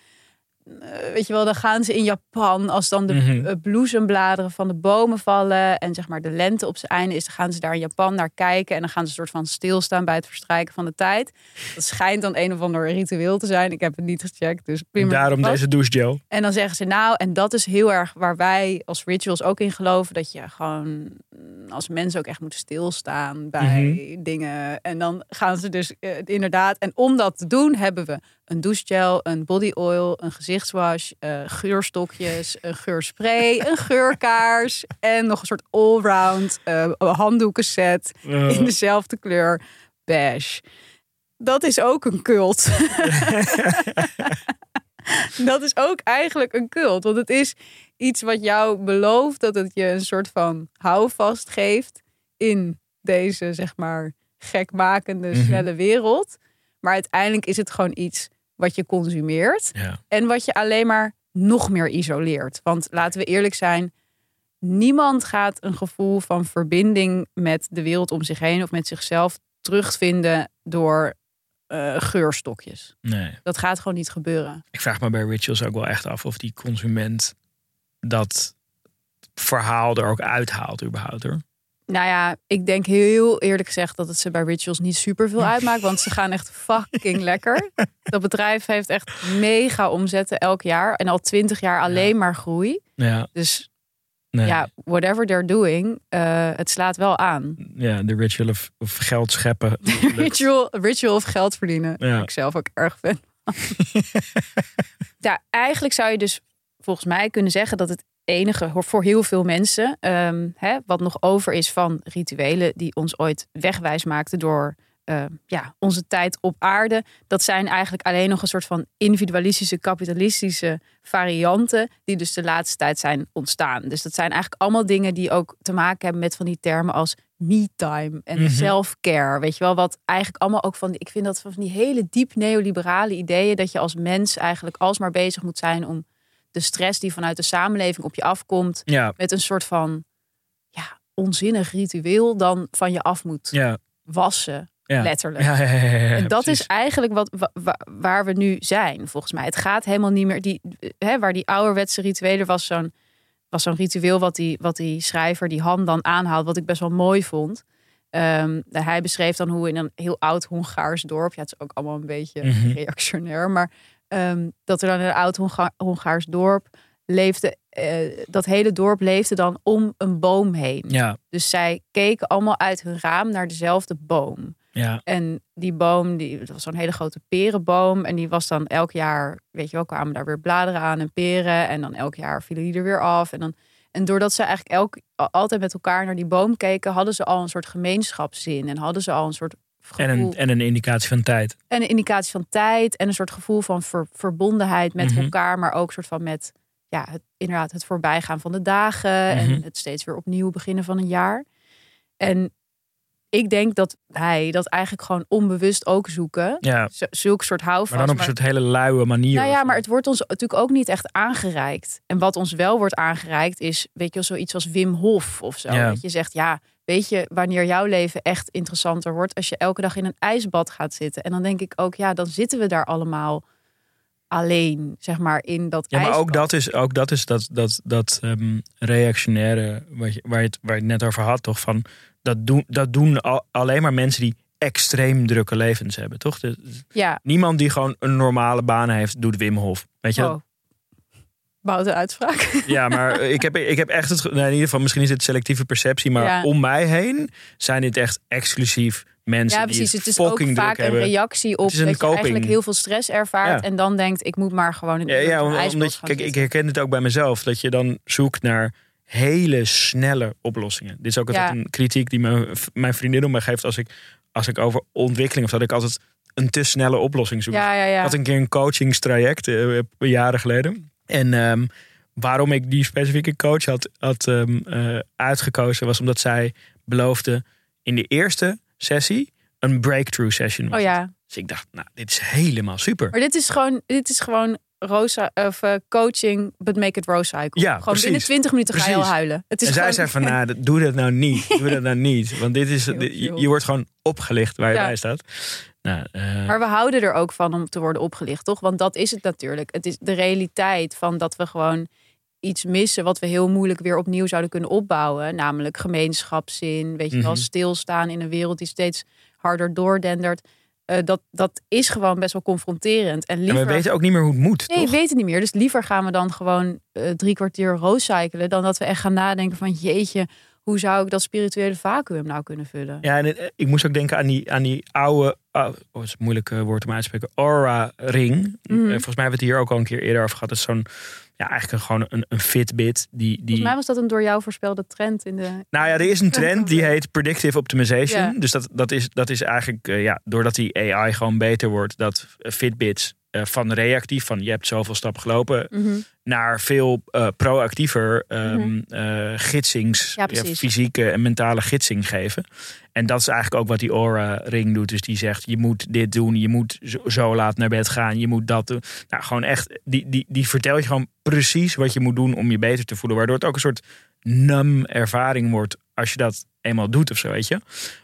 B: weet je wel, dan gaan ze in Japan als dan de
A: Mhm.
B: eh, bloesembladeren van de bomen vallen en zeg maar de lente op zijn einde is, dan gaan ze daar in Japan naar kijken en dan gaan ze een soort van stilstaan bij het verstrijken van de tijd. Dat schijnt dan een of ander ritueel te zijn. Ik heb het niet gecheckt, dus prima.
A: daarom deze douchegel.
B: En dan zeggen ze nou, en dat is heel erg waar wij als rituals ook in geloven, dat je gewoon als mens ook echt moet stilstaan bij dingen. En dan gaan ze dus eh, inderdaad, en om dat te doen hebben we een douchegel, een body oil, een gezichtswash, eh, geurstokjes, een geurspray, een geurkaars en nog een soort allround eh handdoekenset in dezelfde kleur beige. Dat is ook een cult. dat is ook eigenlijk een cult. Want het is iets wat jou belooft dat het je een soort van houvast geeft in deze, zeg maar, gekmakende,
A: Mhm.
B: snelle wereld. Maar uiteindelijk is het gewoon iets wat je consumeert.
A: Ja.
B: En wat je alleen maar nog meer isoleert. Want laten we eerlijk zijn, niemand gaat een gevoel van verbinding met de wereld om zich heen of met zichzelf terugvinden door eh, geurstokjes.
A: Nee.
B: Dat gaat gewoon niet gebeuren.
A: Ik vraag me bij rituals ook wel echt af of die consument dat verhaal er ook uithaalt überhaupt hoor.
B: Nou ja, ik denk heel eerlijk gezegd dat het ze bij rituals niet super veel uitmaakt. Want ze gaan echt fucking lekker. Dat bedrijf heeft echt mega omzetten elk jaar. En al twintig jaar alleen maar groei.
A: Ja,
B: Dus
A: nee.
B: ja, whatever they're doing, eh, het slaat wel aan.
A: ja de ritual of, of geld scheppen.
B: Ritual, ritual of geld verdienen.
A: Ja.
B: Ik zelf ook erg vind. ja, eigenlijk zou je dus volgens mij kunnen zeggen dat het enige voor heel veel mensen, ehm, hè, wat nog over is van rituelen die ons ooit wegwijs maakten door eh, ja, onze tijd op aarde, dat zijn eigenlijk alleen nog een soort van individualistische, kapitalistische varianten die dus de laatste tijd zijn ontstaan. Dus dat zijn eigenlijk allemaal dingen die ook te maken hebben met van die termen als me-time en
A: Mhm.
B: self-care. Weet je wel, wat eigenlijk allemaal ook van, die- ik vind dat van die hele diep neoliberale ideeën dat je als mens eigenlijk alsmaar bezig moet zijn om de stress die vanuit de samenleving op je afkomt,
A: Ja,
B: met een soort van ja, onzinnig ritueel dan van je af moet
A: ja,
B: wassen,
A: ja.
B: letterlijk.
A: Ja,
B: en dat
A: precies.
B: is eigenlijk wat, wa- wa- waar we nu zijn, volgens mij. Het gaat helemaal niet meer. Die, hè, waar die ouderwetse rituelen was zo'n was zo'n ritueel wat die, wat die schrijver, die Han, dan aanhaalt, wat ik best wel mooi vond. Ehm, hij beschreef dan hoe in een heel oud Hongaars dorp, ja, het is ook allemaal een beetje
A: Mhm.
B: reactionair, maar ehm, dat er dan in een oud Honga- Hongaars dorp leefde, eh, dat hele dorp leefde dan om een boom heen.
A: Ja,
B: Dus zij keken allemaal uit hun raam naar dezelfde boom.
A: ja,
B: En die boom, die, dat was zo'n hele grote perenboom. En die was dan elk jaar, weet je wel, kwamen daar weer bladeren aan en peren. En dan elk jaar vielen die er weer af. En, dan, en doordat ze eigenlijk elk, al- altijd met elkaar naar die boom keken, hadden ze al een soort gemeenschapszin. En hadden ze al een soort gevoel.
A: en een, en een indicatie van tijd.
B: en een indicatie van tijd. En een soort gevoel van ver- verbondenheid met
A: Mhm.
B: elkaar. Maar ook een soort van met, ja, het, inderdaad, het voorbijgaan van de dagen.
A: Mhm.
B: En het steeds weer opnieuw beginnen van een jaar. En ik denk dat hij dat eigenlijk gewoon onbewust ook zoeken.
A: Ja,
B: Zulke soort houvast.
A: maar dan op een soort hele luie manier.
B: Nou ja, maar het wordt ons natuurlijk ook niet echt aangereikt. En wat ons wel wordt aangereikt is, weet je wel, zoiets als Wim Hof of zo.
A: Ja.
B: Dat je zegt, ja, weet je wanneer jouw leven echt interessanter wordt? Als je elke dag in een ijsbad gaat zitten. En dan denk ik ook, ja, dan zitten we daar allemaal alleen, zeg maar, in dat
A: Ja, maar
B: ijsbad.
A: ook dat is, ook dat, is dat, dat, dat ehm, reactionaire wat je, waar, je het, waar je het net over had, toch? Van, dat, doen, dat doen al- alleen maar mensen die extreem drukke levens hebben, toch?
B: Ja,
A: niemand die gewoon een normale baan heeft, doet Wim Hof. Weet je?
B: oh. Boute uitspraak.
A: Ja, maar ik heb, ik heb echt het. Nou, in ieder geval, misschien is het selectieve perceptie, maar
B: Ja.
A: om mij heen zijn dit echt exclusief mensen
B: Ja,
A: die
B: precies.
A: het,
B: Het is ook vaak een reactie op
A: een
B: dat je eigenlijk heel veel stress ervaart.
A: Ja.
B: En dan denkt, ik moet maar gewoon in
A: Ja, ja,
B: een
A: om- omdat je, kijk, ik herken het ook bij mezelf. Dat je dan zoekt naar hele snelle oplossingen. Dit is ook altijd
B: Ja.
A: een kritiek die mijn, mijn vriendin om mij geeft als ik, als ik over ontwikkeling of dat ik altijd een te snelle oplossing zoek.
B: Ja, ja, ja.
A: Ik had een keer een coachingstraject eh, jaren geleden. En ehm, waarom ik die specifieke coach had, had ehm, eh, uitgekozen was omdat zij beloofde in de eerste sessie een breakthrough session. was
B: Oh
A: het.
B: ja.
A: Dus ik dacht, nou, dit is helemaal super.
B: Maar dit is gewoon, dit is gewoon rosa, of, eh, coaching, but make it cycle.
A: Ja,
B: gewoon
A: precies.
B: binnen 20 minuten ga je al huilen. Het is
A: En zij
B: gewoon,
A: zei van, nou, doe dat nou niet. Doe dat nou niet. Want dit is, dit- je, wordt gewoon opgelicht waar je
B: Ja.
A: bij staat. Nou, eh,
B: Maar we houden er ook van om te worden opgelicht, toch? Want dat is het natuurlijk. Het is de realiteit van dat we gewoon iets missen wat we heel moeilijk weer opnieuw zouden kunnen opbouwen. Namelijk gemeenschapszin, weet je wel,
A: Mhm.
B: stilstaan in een wereld die steeds harder doordendert. Eh, dat, dat is gewoon best wel confronterend. En
A: en
B: liever...
A: we weten ook niet meer hoe het moet,
B: Nee,
A: toch?
B: we weten niet meer. Dus liever gaan we dan gewoon eh, drie kwartier rooscyclen... dan dat we echt gaan nadenken van... jeetje, hoe zou ik dat spirituele vacuüm nou kunnen vullen?
A: Ja, en het- ik moest ook denken aan die, aan die oude, oh, dat is een moeilijk eh, woord om uit te spreken, Aura-ring.
B: Mhm.
A: Eh, volgens mij hebben we het hier ook al een keer eerder over gehad. Dat is zo'n, ja, eigenlijk gewoon een, een Fitbit. Die, die,
B: Volgens mij was dat een door jou voorspelde trend in de...
A: Nou ja, er is een trend die heet predictive optimization.
B: Ja.
A: Dus dat, dat, is, dat is eigenlijk, eh, ja, doordat die AI gewoon beter wordt, dat Fitbits eh, van reactief, van je hebt zoveel stappen gelopen,
B: Mhm.
A: naar veel eh, proactiever ehm
B: Mhm.
A: eh, gidsings,
B: Ja,
A: fysieke en mentale gidsing geven. En dat is eigenlijk ook wat die Aura-ring doet. Dus die zegt, je moet dit doen, je moet zo, zo laat naar bed gaan, je moet dat doen. Nou, gewoon echt, die, die, die vertelt je gewoon precies wat je moet doen om je beter te voelen. Waardoor het ook een soort num ervaring wordt als je dat eenmaal doet of zo, weet je.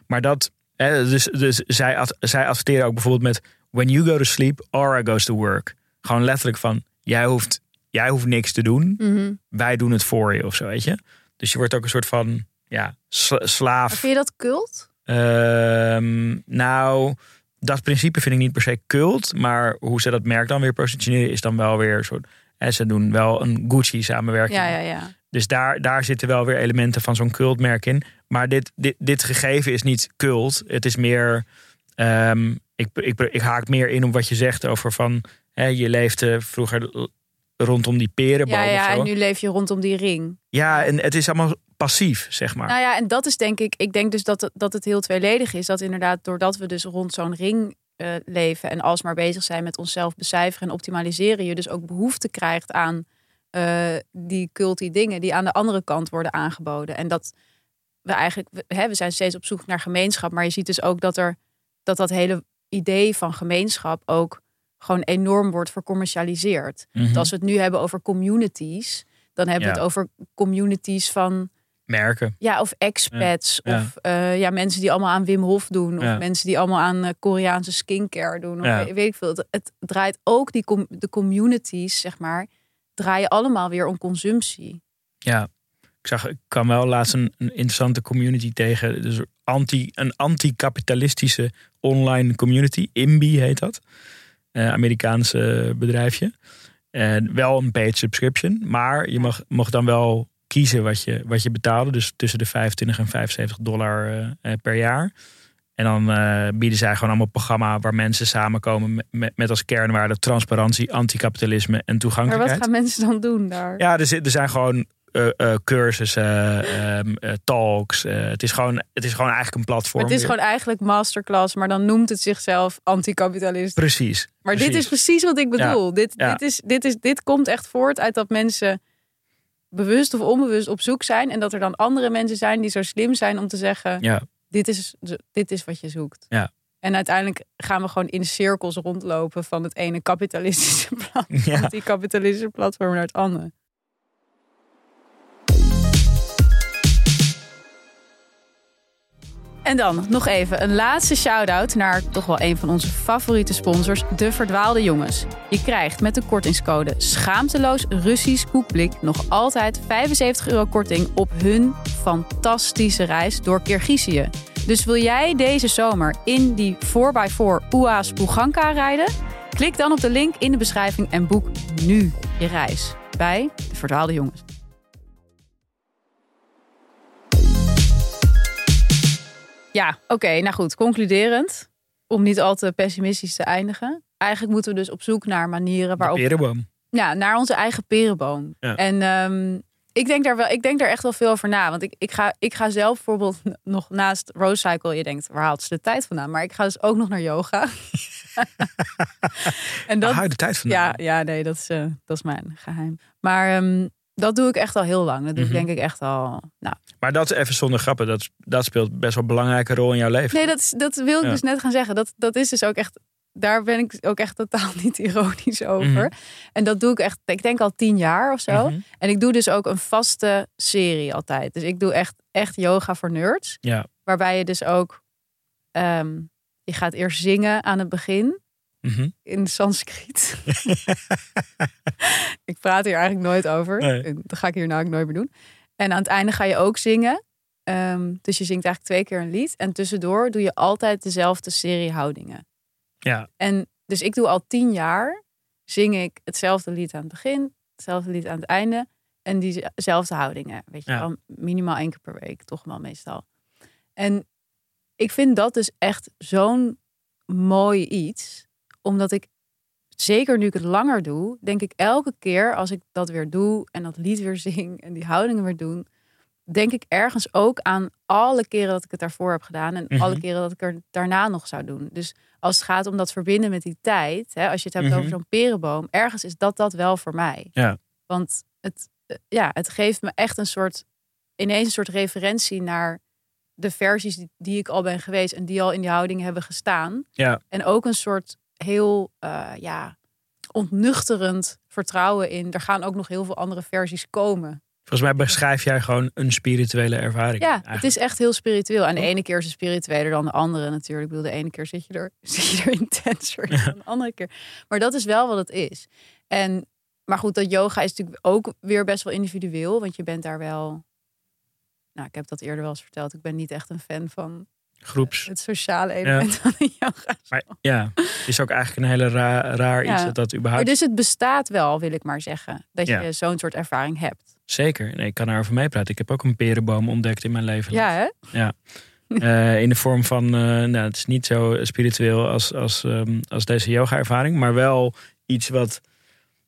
A: Maar dat, hè, dus, dus zij, ad- zij adverteren ook bijvoorbeeld met, when you go to sleep, Aura goes to work. Gewoon letterlijk van, jij hoeft, jij hoeft niks te doen,
B: Mhm.
A: wij doen het voor je of zo, weet je. Dus je wordt ook een soort van, ja,
B: Maar
A: slaaf.
B: vind je dat cult?
A: Ehm, nou, dat principe vind ik niet per se cult. Maar hoe ze dat merk dan weer positioneren is dan wel weer een soort... Hè, ze doen wel een Gucci samenwerking.
B: Ja, ja, ja.
A: Dus daar, daar zitten wel weer elementen van zo'n cultmerk in. Maar dit, dit, dit gegeven is niet cult. Het is meer... ehm, ik, ik, ik haak meer in op wat je zegt over van... Hè, je leefde vroeger rondom die perenboom
B: Ja,
A: of
B: ja,
A: zo.
B: en nu leef je rondom die ring.
A: Ja, en het is allemaal passief, zeg maar.
B: Nou ja, en dat is denk ik, ik denk dus dat het, dat het heel tweeledig is. Dat inderdaad, doordat we dus rond zo'n ring eh, leven en alsmaar bezig zijn met onszelf becijferen en optimaliseren, je dus ook behoefte krijgt aan eh, die culty dingen die aan de andere kant worden aangeboden. En dat we eigenlijk, we, hè, we zijn steeds op zoek naar gemeenschap, maar je ziet dus ook dat er dat dat hele idee van gemeenschap ook gewoon enorm wordt vercommercialiseerd.
A: Mhm.
B: Als we het nu hebben over communities, dan hebben we
A: Ja.
B: het over communities van
A: Merken.
B: ja, of expats.
A: Ja.
B: Of eh, ja, mensen die allemaal aan Wim Hof doen. Of
A: Ja.
B: mensen die allemaal aan eh, Koreaanse skincare doen. Of
A: Ja.
B: weet, weet ik veel. Het, het draait ook, die com- de communities, zeg maar, draaien allemaal weer om consumptie.
A: Ja, ik zag, ik kwam wel laatst een, een interessante community tegen. Dus anti, een anti-kapitalistische online community. IMBI heet dat. Eh Amerikaanse bedrijfje. En wel een paid subscription. Maar je mag, mag dan wel kiezen wat je, wat je betaalde. Dus tussen de 25 en 75 dollar eh, eh, per jaar. En dan bieden zij gewoon allemaal programma waar mensen samenkomen met, met, met als kernwaarde transparantie, anticapitalisme en
B: Maar
A: toegankelijkheid.
B: wat gaan mensen dan doen daar?
A: Ja, er, er zijn gewoon eh, eh, cursussen, ehm, eh, talks. het, is gewoon, het is gewoon eigenlijk een platform.
B: Het is
A: weer.
B: gewoon eigenlijk masterclass, maar dan noemt het zichzelf anticapitalist.
A: Precies.
B: Maar dit is precies wat ik bedoel. Dit,
A: Ja.
B: Dit, is, dit, is, dit komt echt voort uit dat mensen bewust of onbewust op zoek zijn. En dat er dan andere mensen zijn die zo slim zijn om te zeggen...
A: Ja,
B: dit is, dit is wat je zoekt.
A: Ja.
B: En uiteindelijk gaan we gewoon in cirkels rondlopen van het ene kapitalistische platform,
A: ja.
B: die kapitalistische platform naar het andere. En dan nog even een laatste shout-out naar toch wel een van onze favoriete sponsors, De Verdwaalde Jongens. Je krijgt met de kortingscode Schaamteloos Russisch Koekblik nog altijd 75 euro korting op hun fantastische reis door Kirgizië. Dus wil jij deze zomer in die 4x4 UA's Puganka rijden? Klik dan op de link in de beschrijving en boek nu je reis bij De Verdwaalde Jongens. Ja, oké. nou goed. Concluderend, om niet al te pessimistisch te eindigen. Eigenlijk moeten we dus op zoek naar manieren waarop...
A: De perenboom.
B: Ja, naar onze eigen perenboom.
A: Ja.
B: En ehm, ik, denk daar wel, ik denk daar echt wel veel over na. Want ik, ik, ga, ik ga zelf bijvoorbeeld nog naast Rose Cycle... Je denkt, waar haalt ze de tijd vandaan? Maar ik ga dus ook nog naar yoga. en
A: Waar haal je de tijd vandaan?
B: ja, ja, nee, dat is, eh, dat is mijn geheim. Maar ehm, dat doe ik echt al heel lang. Dat doe
A: Mhm.
B: ik denk ik echt al... Nou,
A: Maar dat is even zonder grappen. Dat, dat speelt best wel een belangrijke rol in jouw leven.
B: nee, dat, is, dat wil ik
A: Ja.
B: dus net gaan zeggen. Dat, dat is dus ook echt... Daar ben ik ook echt totaal niet ironisch over.
A: Mhm.
B: En dat doe ik echt, ik denk al tien jaar of zo.
A: Mhm.
B: En ik doe dus ook een vaste serie altijd. Dus ik doe echt, echt yoga voor nerds.
A: Ja.
B: Waarbij je dus ook... ehm, je gaat eerst zingen aan het begin.
A: Mhm.
B: in Sanskriet. ik praat hier eigenlijk nooit over.
A: Nee.
B: Dat ga ik hier nou ook nooit meer doen. En aan het einde ga je ook zingen. Ehm, dus je zingt eigenlijk twee keer een lied. En tussendoor doe je altijd dezelfde serie houdingen.
A: Ja.
B: En dus ik doe al tien jaar, zing ik hetzelfde lied aan het begin, hetzelfde lied aan het einde. En diezelfde houdingen. Weet je
A: Ja.
B: wel, minimaal één keer per week, toch wel meestal. En ik vind dat dus echt zo'n mooi iets. Omdat ik, zeker nu ik het langer doe, denk ik elke keer als ik dat weer doe en dat lied weer zing en die houdingen weer doen, denk ik ergens ook aan alle keren dat ik het daarvoor heb gedaan en
A: Mhm.
B: alle keren dat ik er daarna nog zou doen. Dus als het gaat om dat verbinden met die tijd, hè, als je het hebt
A: Mhm.
B: over zo'n perenboom, ergens is dat dat wel voor mij.
A: Ja.
B: Want het, eh, ja, het geeft me echt een soort, ineens een soort referentie naar de versies die, die ik al ben geweest en die al in die houding hebben gestaan.
A: Ja.
B: En ook een soort heel, eh, ja, ontnuchterend vertrouwen in. Er gaan ook nog heel veel andere versies komen.
A: Volgens mij beschrijf jij gewoon een spirituele ervaring.
B: Ja,
A: eigenlijk.
B: het is echt heel spiritueel. En de ene keer is het spiritueler dan de andere natuurlijk. Ik bedoel, de ene keer zit je er, zit je er intenser in dan de andere keer. Maar dat is wel wat het is. En, maar goed, dat yoga is natuurlijk ook weer best wel individueel. Want je bent daar wel... Nou, ik heb dat eerder wel eens verteld. Ik ben niet echt een fan van
A: Groeps.
B: het sociale element van de yoga.
A: Maar ja, is ook eigenlijk een hele ra- raar iets
B: Ja.
A: dat dat
B: Maar
A: überhaupt...
B: dus het bestaat wel, wil ik maar zeggen. Dat
A: Ja.
B: je zo'n soort ervaring hebt.
A: Zeker. Nee, ik kan erover meepraten. Ik heb ook een perenboom ontdekt in mijn leven.
B: Ja, hè?
A: Eh, in de vorm van, eh, nou, het is niet zo spiritueel als, als, ehm, als deze yoga-ervaring, maar wel iets wat,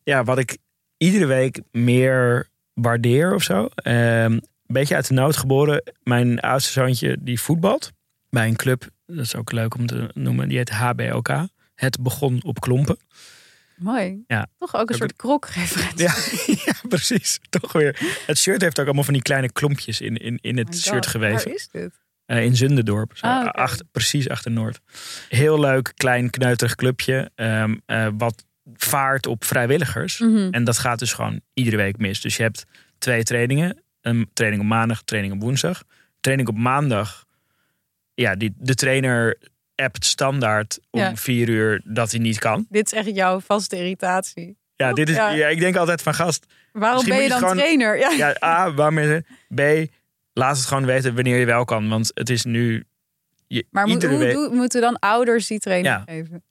A: ja, wat ik iedere week meer waardeer of zo. Ehm, een beetje uit de nood geboren. Mijn oudste zoontje die voetbalt bij een club, dat is ook leuk om te noemen, die heet HBOK. Het begon op klompen.
B: Mooi.
A: Ja.
B: Toch ook een soort krokreferentie.
A: Ja, ja, precies. Toch weer. Het shirt heeft ook allemaal van die kleine klompjes in, in, in het
B: Oh
A: shirt geweven.
B: Waar is dit?
A: Eh, in Zunderdorp. Zo,
B: Ah,
A: achter, precies achter Noord. Heel leuk, klein, kneuterig clubje. ehm, eh, wat vaart op vrijwilligers.
B: Mhm.
A: En dat gaat dus gewoon iedere week mis. Dus je hebt twee trainingen. Een training op maandag, training op woensdag. Training op maandag. Ja, die, de trainer appt standaard om
B: Ja.
A: vier uur dat hij niet kan.
B: Dit is echt jouw vaste irritatie.
A: Ja, dit is,
B: Ja.
A: ja. ik denk altijd van gast.
B: Waarom
A: Misschien
B: ben je dan trainer? Ja.
A: Ja, A, waarom is het? B, laat het gewoon weten wanneer je wel kan. Want het is nu... Je,
B: Maar moet, hoe
A: week-
B: moeten dan ouders die training
A: Ja.
B: geven?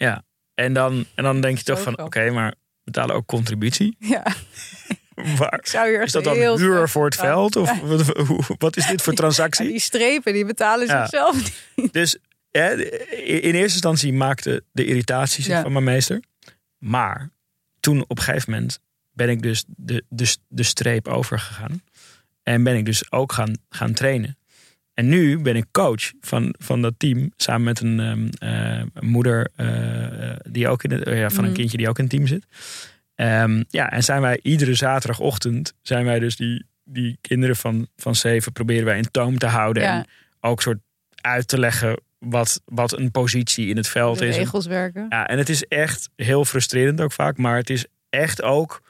A: En dan, en dan denk je toch
B: Zo
A: van, oké, maar betalen ook contributie.
B: Ja,
A: Waar,
B: ik zou
A: is dat dan
B: heel
A: huur voor het veld? Of wat, is dit voor
B: Ja,
A: transactie?
B: die strepen, die betalen zichzelf niet.
A: Dus hè, in eerste instantie maakte de irritatie zich van mijn meester. Maar toen op een gegeven moment ben ik dus de, de, de streep overgegaan. En ben ik dus ook gaan, gaan trainen. En nu ben ik coach van, van dat team. Samen met een, ehm, eh, moeder eh, eh, die ook in het, ja, van een
B: Mhm.
A: kindje die ook in het team zit. Ehm, ja, en zijn wij iedere zaterdagochtend zijn wij dus die, die kinderen van, van zeven proberen wij in toom te houden.
B: Ja.
A: En ook soort uit te leggen wat, wat een positie in het veld
B: De
A: is. En-
B: regels werken.
A: ja, en het is echt heel frustrerend ook vaak. Maar het is echt ook...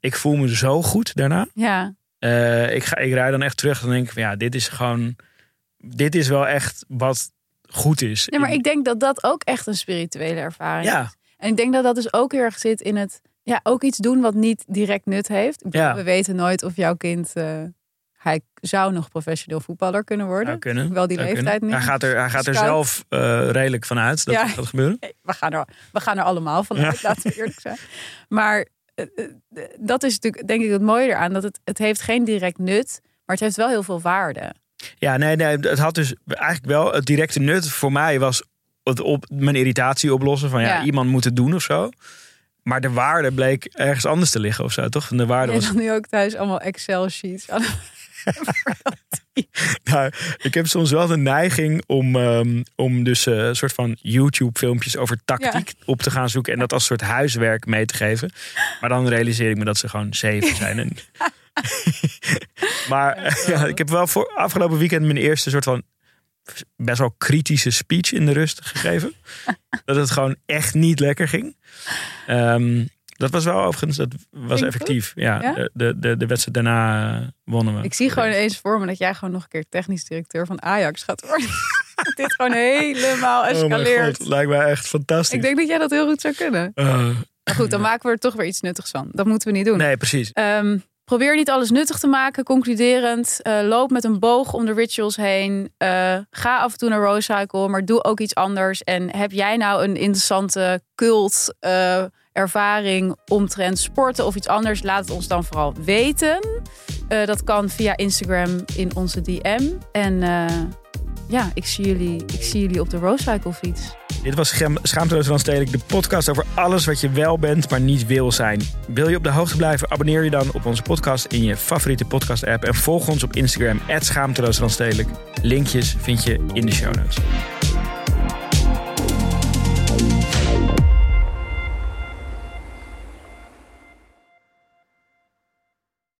A: Ik voel me zo goed daarna.
B: Ja,
A: Eh, ik, ga, ik rijd dan echt terug en denk van ja, dit is gewoon dit is wel echt wat goed is.
B: Ja, maar ik denk dat dat ook echt een spirituele ervaring
A: Ja.
B: is. En ik denk dat dat dus ook heel erg zit in het... Ja, ook iets doen wat niet direct nut heeft.
A: Ja.
B: We weten nooit of jouw kind... eh, hij zou nog professioneel voetballer kunnen worden.
A: Kunnen.
B: Wel die leeftijd niet.
A: Hij gaat er, hij gaat er zelf eh, redelijk van uit dat
B: Ja.
A: dat gaat gebeuren.
B: We, gaan er, we gaan er allemaal van uit, laten we eerlijk zijn. Maar eh, dat is natuurlijk denk ik het mooie eraan. Dat het, het heeft geen direct nut, maar het heeft wel heel veel waarde.
A: Ja, nee, nee, het had dus eigenlijk wel het directe nut voor mij was het op mijn irritatie oplossen van ja,
B: Ja.
A: iemand moet het doen of zo. Maar de waarde bleek ergens anders te liggen of zo, toch? En de waarde was.
B: nu ook thuis allemaal Excel-sheets.
A: Nou, ik heb soms wel de neiging om, ehm, om dus eh, een soort van YouTube-filmpjes over tactiek op te gaan zoeken en dat als soort huiswerk mee te geven. Maar dan realiseer ik me dat ze gewoon zeven zijn. En... maar ja, ik heb wel voor afgelopen weekend mijn eerste soort van best wel kritische speech in de rust gegeven. dat het gewoon echt niet lekker ging. Ehm, dat was wel overigens, dat was effectief. Ja,
B: Ja?
A: De, de, de, wedstrijd daarna wonnen we.
B: Ik zie gewoon eens voor me dat jij gewoon nog een keer technisch directeur van Ajax gaat worden. dit gewoon helemaal
A: Oh
B: escaleert.
A: lijkt mij echt fantastisch.
B: ik denk dat jij dat heel goed zou kunnen.
A: Eh,
B: Maar goed, dan maken we er toch weer iets nuttigs van. Dat moeten we niet doen.
A: nee, precies.
B: Ehm, probeer niet alles nuttig te maken. Concluderend, eh, loop met een boog om de rituals heen. Eh, ga af en toe naar Rose Cycle, maar doe ook iets anders. En heb jij nou een interessante cult eh, ervaring omtrent sporten of iets anders? Laat het ons dan vooral weten. Dat kan via Instagram in onze DM. En ja, ik zie, jullie, ik zie jullie op de Rose Cycle fiets.
A: Dit was Schaam- Schaamteloos Randstedelijk, de podcast over alles wat je wel bent, maar niet wil zijn. Wil je op de hoogte blijven? Abonneer je dan op onze podcast in je favoriete podcast-app. En volg ons op Instagram, Schaamteloos. Linkjes vind je in de show notes.